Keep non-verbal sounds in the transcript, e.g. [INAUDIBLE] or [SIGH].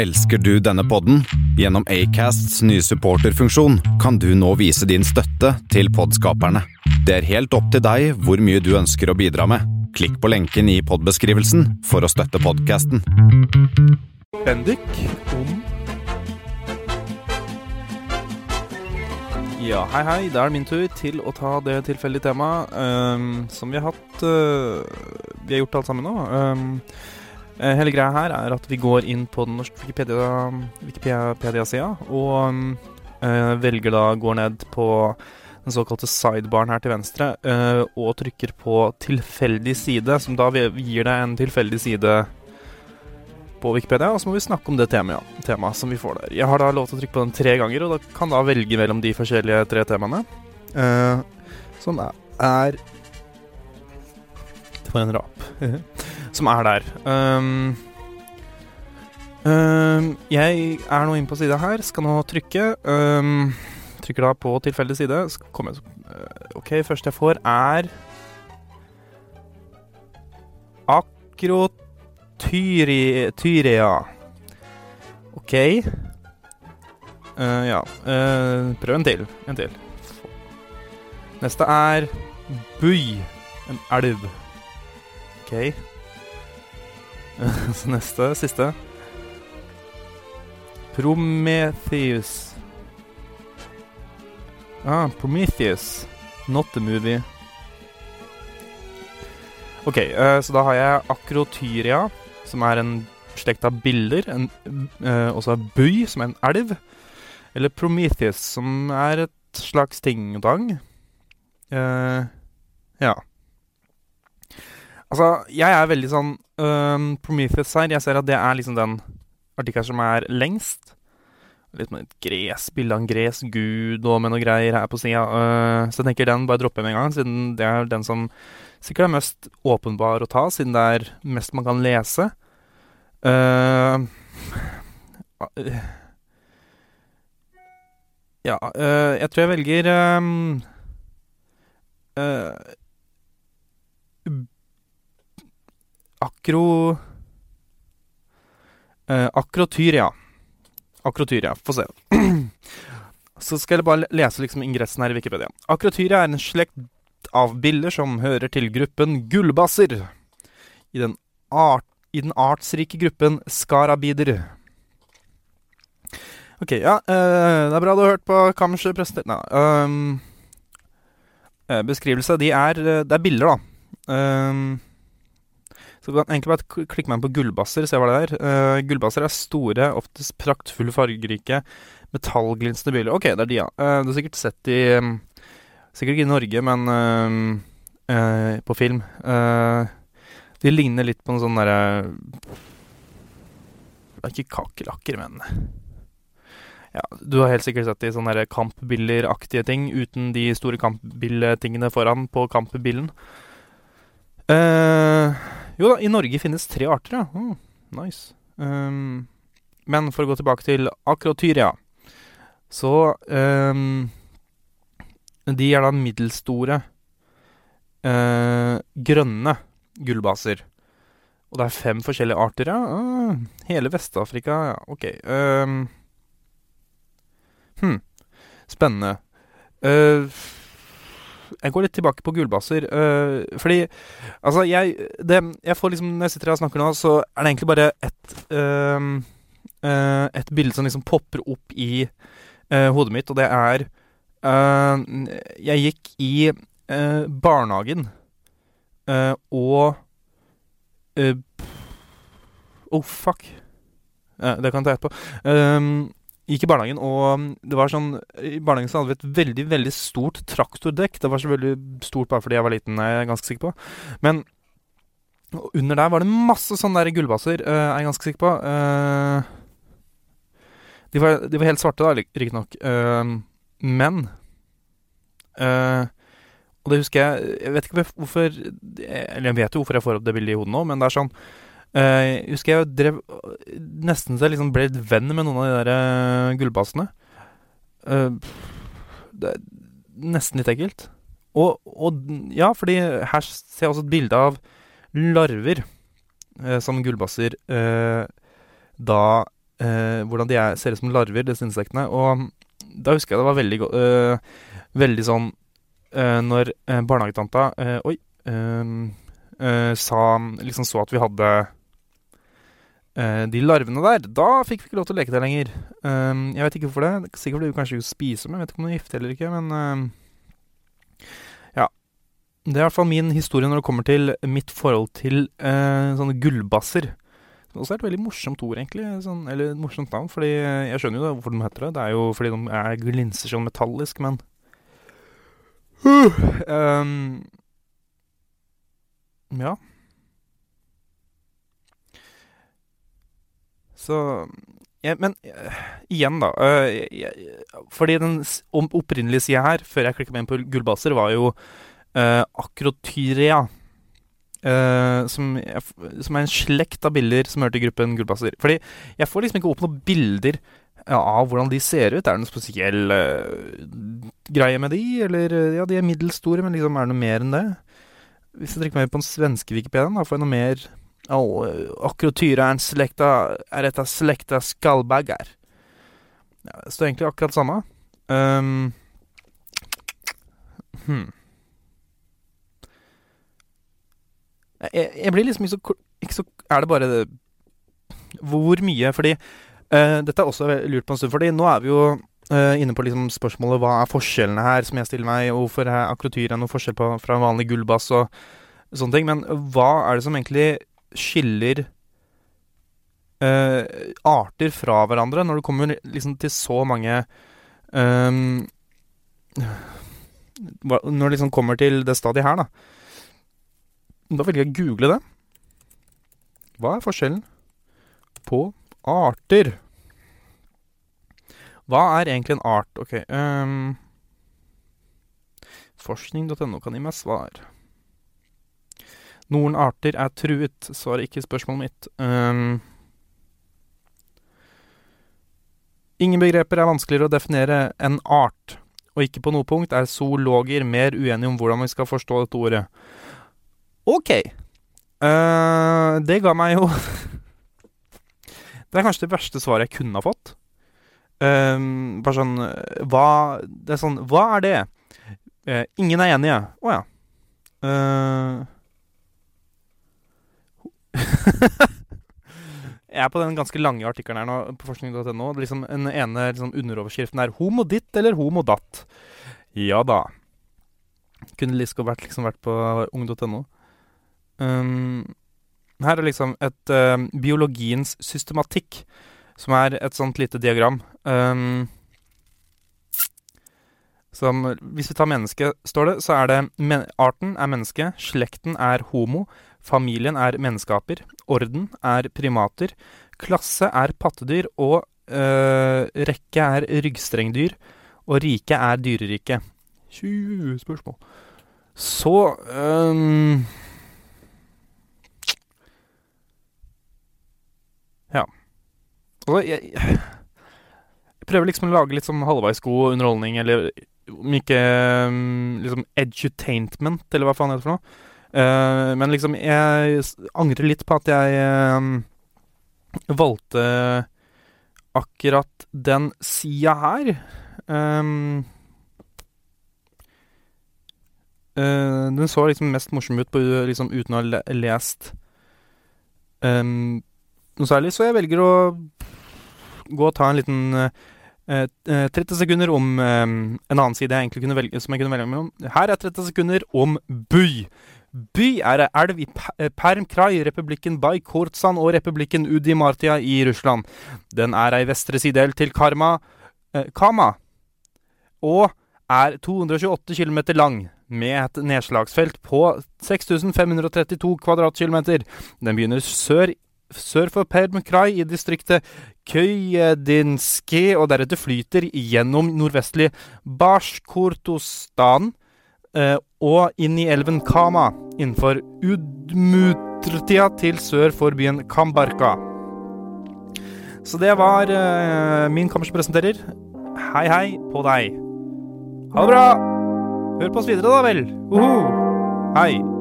Elsker du denne podden? Gjennom Acasts nye supporterfunksjon kan du nå vise din støtte til podskaperne. Det er helt opp til deg hvor mye du ønsker å bidra med. Klikk på lenken i podbeskrivelsen for å støtte podkasten. Bendik om Ja, hei hei. Da er det min tur til å ta det tilfeldige temaet um, som vi har hatt uh, Vi har gjort alt sammen nå. Um, hele greia her er at vi går inn på den norske Wikipedia-sida Wikipedia og uh, velger da går ned på den såkalte sidebaren her til venstre uh, og trykker på tilfeldig side, som da gir deg en tilfeldig side på Wikipedia, og så må vi snakke om det temaet, temaet som vi får der. Jeg har da lov til å trykke på den tre ganger, og da kan da velge mellom de forskjellige tre temaene. Uh, som er, er Det var en rap. [LAUGHS] som er der. Um, um, jeg er nå inne på sida her, skal nå trykke. Um, trykker da på tilfeldig side. Kommer jeg uh, OK, første jeg får, er Akrotyria. OK. Uh, ja. Uh, prøv en til. En til. Neste er Bui. En elv. OK. [LAUGHS] Uh, neste, siste. Prometheus. Ah, Prometheus. Not the movie. OK, så da har jeg Akrotyria som er en slekt av biller. En, uh, også Bui, som er en elv. Eller Prometheus, som er et slags ting og tang. Uh, ja. Altså, jeg er veldig sånn um, Prometheus her. Jeg ser at det er liksom den artikkelen som er lengst. Litt med et gres, bilde av en gresgud og med noe greier her på sida. Uh, så jeg tenker den bare dropper med en gang, siden det er den som sikkert er mest åpenbar å ta, siden det er mest man kan lese. Uh, [SIGHS] ja, uh, jeg tror jeg velger um, uh, Akro Akrotyria. Akrotyria. Få se. [CLEARS THROAT] Så skal jeg bare lese liksom ingressen her i Wikipedia. Akrotyria er en slekt av biller som hører til gruppen gullbasser. I den art i den artsrike gruppen skarabider. OK, ja. Uh, det er bra du har hørt på Kammerset prester... Nei. Um, beskrivelse. De er Det er bilder, da. Um, så kan egentlig bare klikke meg inn på gullbasser, se hva det er. Uh, gullbasser er store, oftest praktfulle, fargerike, metallglinsende biler. OK, det er de, ja. Uh, du har sikkert sett de um, Sikkert ikke i Norge, men uh, på film. De ligner litt på en sånn derre Det er ikke kakerlakker, men ja, Du har helt sikkert sett de sånne kampbilleraktige ting uten de store kampbilletingene foran på kampbillen. Jo da, i Norge finnes tre arter, ja. Oh, nice. Um, men for å gå tilbake til akrotyria, så um, De er da middelstore, uh, grønne gullbaser. Og det er fem forskjellige arter, ja. Ah, hele Vest-Afrika, ja. OK. Um, hm. Spennende. Uh, jeg går litt tilbake på gullbasser. Uh, fordi Altså, jeg det, Jeg får liksom Når jeg sitter her og snakker nå, så er det egentlig bare et uh, uh, Et bilde som liksom popper opp i hodet mitt, og det er Jeg gikk i barnehagen Uh, og Oh, fuck. Det kan jeg ta etterpå. Um, gikk i barnehagen, og det var sånn I barnehagen så hadde vi et veldig veldig stort traktordekk. Det var så veldig stort bare fordi jeg var liten, jeg er ganske sikker på. Men under der var det masse sånne der gullbaser, uh, er jeg ganske sikker på. De var, de, var, helt svarte, da, riktignok. Uh, men uh, og det husker jeg Jeg vet ikke hvorfor Eller jeg vet jo hvorfor jeg får opp det bildet i hodet nå, men det er sånn uh, Jeg husker jeg drev Nesten så jeg liksom ble litt venn med noen av de der uh, gullbasene. Uh, det er nesten litt ekkelt. Og, og, ja, fordi her ser jeg også et bilde av larver som gullbasser da eh, hvordan de er, ser ut som larver, disse insektene. Og da husker jeg det var veldig eh, Veldig sånn eh, Når eh, barnehagetanta eh, Oi. Uh, sa Liksom så at vi hadde eh, de larvene der. Da fikk vi ikke lov til å leke der lenger. jeg vet ikke hvorfor det. Sikkert fordi vi kanskje ikke spiser dem. Jeg vet ikke om de er gifte eller ikke, men Ja. Det er i hvert fall min historie når det kommer til mitt forhold til sånne gullbasser. Det er også et veldig morsomt ord, egentlig. Sånn, eller et morsomt navn. Fordi jeg skjønner jo da hvorfor de heter det. Det er jo fordi de er glinser sånn metallisk, men uh, um, Ja. Så ja, Men uh, igjen, da. Uh, jeg, fordi den opprinnelige sida her, før jeg klikka meg inn på gullbaser, var jo uh, akrotyria. Uh, som, jeg, som, er en slekt av bilder som hører til gruppen gullbasser. Fordi jeg får liksom ikke opp noen bilder av hvordan de ser ut. Er det noen spesiell uh, greie med de? Eller ja, de er middels store, men liksom er det noe mer enn det? Hvis jeg trykker meg på den svenske Wikipediaen, da får jeg noe mer oh, Akrotyra er et av slekta skallbagger. Ja, det står egentlig akkurat samme. Um, hmm. Jeg, jeg blir liksom ikke så, ikke så Er det bare det, Hvor mye? Fordi uh, Dette er også lurt på en stund, fordi nå er vi jo uh, inne på liksom spørsmålet hva er forskjellene her, som jeg stiller meg. Hvorfor er akrotyr noe forskjell på, fra en vanlig gullbass og sånne ting. Men hva er det som egentlig skiller uh, arter fra hverandre, når det kommer liksom til så mange um, Når det liksom kommer til det stadiet her, da. Da velger jeg å google det. Hva er forskjellen på arter? Hva er egentlig en art? Ok um, Forskning.no kan gi meg svar. Noen arter er truet, svarer ikke spørsmålet mitt. Um, ingen begreper er vanskeligere å definere enn art, og ikke på noe punkt er zoologer mer uenige om hvordan vi skal forstå dette ordet. OK. Uh, det ga meg jo [LAUGHS] Det er kanskje det verste svaret jeg kunne ha fått. Um, bare sånn Hva Det er sånn Hva er det? Uh, ingen er enige. Å oh, ja. Uh, [LAUGHS] jeg er på den ganske lange artikkelen her nå på forskning.no. Liksom, den ene liksom, underoverskriften er 'Homo ditt' eller 'Homo datt'. Ja da. Kunne like vært, liksom, vært på ung.no. Um, her er liksom et uh, biologiens systematikk, som er et sånt lite diagram. Um, som Hvis vi tar menneske, står det, så er det arten er menneske, slekten er homo, familien er menneskeaper, orden er primater, klasse er pattedyr, og øh, rekke er ryggstrengdyr, og rike er dyrerike. 20 spørsmål. Så øh, Ja. Altså, jeg, jeg prøver liksom å lage litt sånn halvveis god underholdning, eller om ikke um, liksom edutainment, eller hva faen det heter for noe. Uh, men liksom, jeg angrer litt på at jeg um, valgte akkurat den sida her. Um, uh, den så liksom mest morsom ut på, liksom, uten å ha lest um, noe særlig, så jeg velger å gå og ta en liten uh, 30 eh, sekunder om um, en annen side jeg egentlig kunne velge, som jeg kunne velge mellom. Her er 30 sekunder om By. By er ei elv i Permkraj, republikken Bajkortsan og republikken Udimartia i Russland. Den er ei vestre sidel til Karma eh, Kama og er 228 km lang, med et nedslagsfelt på 6532 kvadratkilometer. Den begynner sør sør for Permkrai i distriktet Køyedinski, og deretter flyter gjennom nordvestlig Bashkortostan eh, og inn i elven Kama innenfor Udmutrtia til sør for byen Kambarka. Så det var eh, min kammers presenterer. Hei, hei på deg. Ha det bra! Hør på oss videre, da vel. Uhu. Hei.